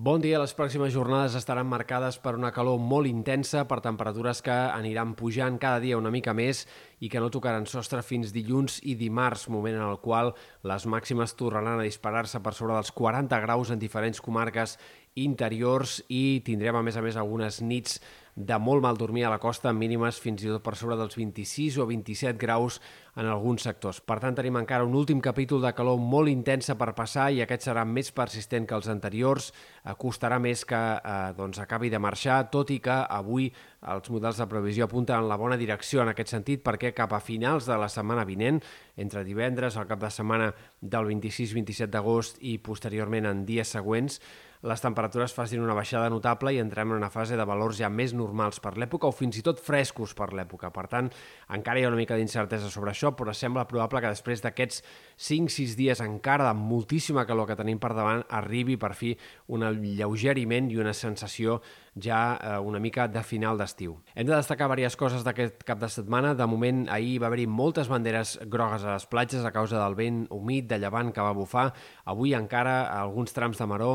Bon dia. Les pròximes jornades estaran marcades per una calor molt intensa, per temperatures que aniran pujant cada dia una mica més i que no tocaran sostre fins dilluns i dimarts, moment en el qual les màximes tornaran a disparar-se per sobre dels 40 graus en diferents comarques interiors i tindrem, a més a més, algunes nits de molt mal dormir a la costa, mínimes fins i tot per sobre dels 26 o 27 graus en alguns sectors. Per tant, tenim encara un últim capítol de calor molt intensa per passar i aquest serà més persistent que els anteriors, costarà més que eh, doncs, acabi de marxar, tot i que avui els models de previsió apunten en la bona direcció en aquest sentit perquè cap a finals de la setmana vinent, entre divendres, el cap de setmana del 26-27 d'agost i posteriorment en dies següents, les temperatures facin una baixada notable i entrem en una fase de valors ja més normals per l'època o fins i tot frescos per l'època. Per tant, encara hi ha una mica d'incertesa sobre això, però sembla probable que després d'aquests 5-6 dies encara de moltíssima calor que tenim per davant arribi per fi un lleugeriment i una sensació ja eh, una mica de final d'estiu. Hem de destacar diverses coses d'aquest cap de setmana. De moment, ahir va haver-hi moltes banderes grogues a les platges a causa del vent humit de llevant que va bufar. Avui encara alguns trams de maró,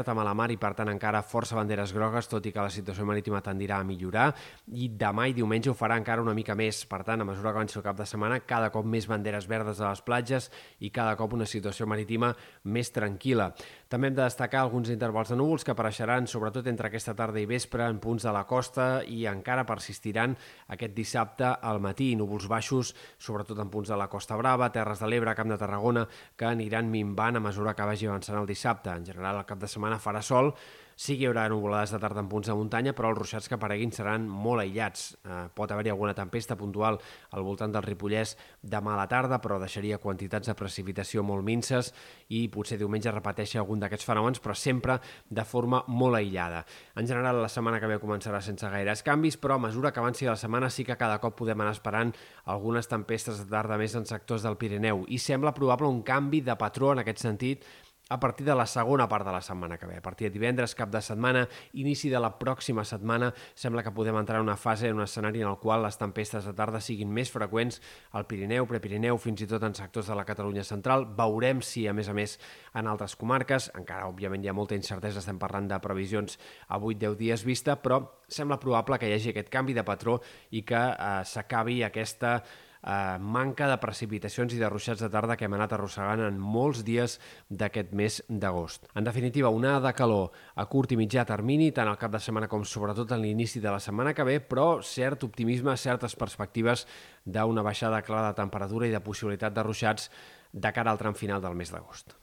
certa mala mar i per tant encara força banderes grogues, tot i que la situació marítima tendirà a millorar. I demà i diumenge ho farà encara una mica més. Per tant, a mesura que avanci el cap de setmana, cada cop més banderes verdes a les platges i cada cop una situació marítima més tranquil·la. També hem de destacar alguns intervals de núvols que apareixeran sobretot entre aquesta tarda i vespre en punts de la costa i encara persistiran aquest dissabte al matí. Núvols baixos, sobretot en punts de la Costa Brava, Terres de l'Ebre, Camp de Tarragona, que aniran minvant a mesura que vagi avançant el dissabte. En general, el cap de setmana farà sol, Sí que hi haurà nuvolades de tarda en punts de muntanya, però els ruixats que apareguin seran molt aïllats. Eh, pot haver-hi alguna tempesta puntual al voltant del Ripollès demà a la tarda, però deixaria quantitats de precipitació molt minces i potser diumenge repeteixi algun d'aquests fenòmens, però sempre de forma molt aïllada. En general, la setmana que ve començarà sense gaires canvis, però a mesura que avanci la setmana sí que cada cop podem anar esperant algunes tempestes de tarda més en sectors del Pirineu i sembla probable un canvi de patró en aquest sentit a partir de la segona part de la setmana que ve. A partir de divendres, cap de setmana, inici de la pròxima setmana, sembla que podem entrar en una fase, en un escenari en el qual les tempestes de tarda siguin més freqüents al Pirineu, Prepirineu, fins i tot en sectors de la Catalunya central. Veurem si, a més a més, en altres comarques, encara, òbviament, hi ha molta incertesa, estem parlant de previsions a 8-10 dies vista, però sembla probable que hi hagi aquest canvi de patró i que eh, s'acabi aquesta eh, manca de precipitacions i de ruixats de tarda que hem anat arrossegant en molts dies d'aquest mes d'agost. En definitiva, una de calor a curt i mitjà termini, tant al cap de setmana com sobretot en l'inici de la setmana que ve, però cert optimisme, certes perspectives d'una baixada clara de temperatura i de possibilitat de ruixats de cara al tram final del mes d'agost.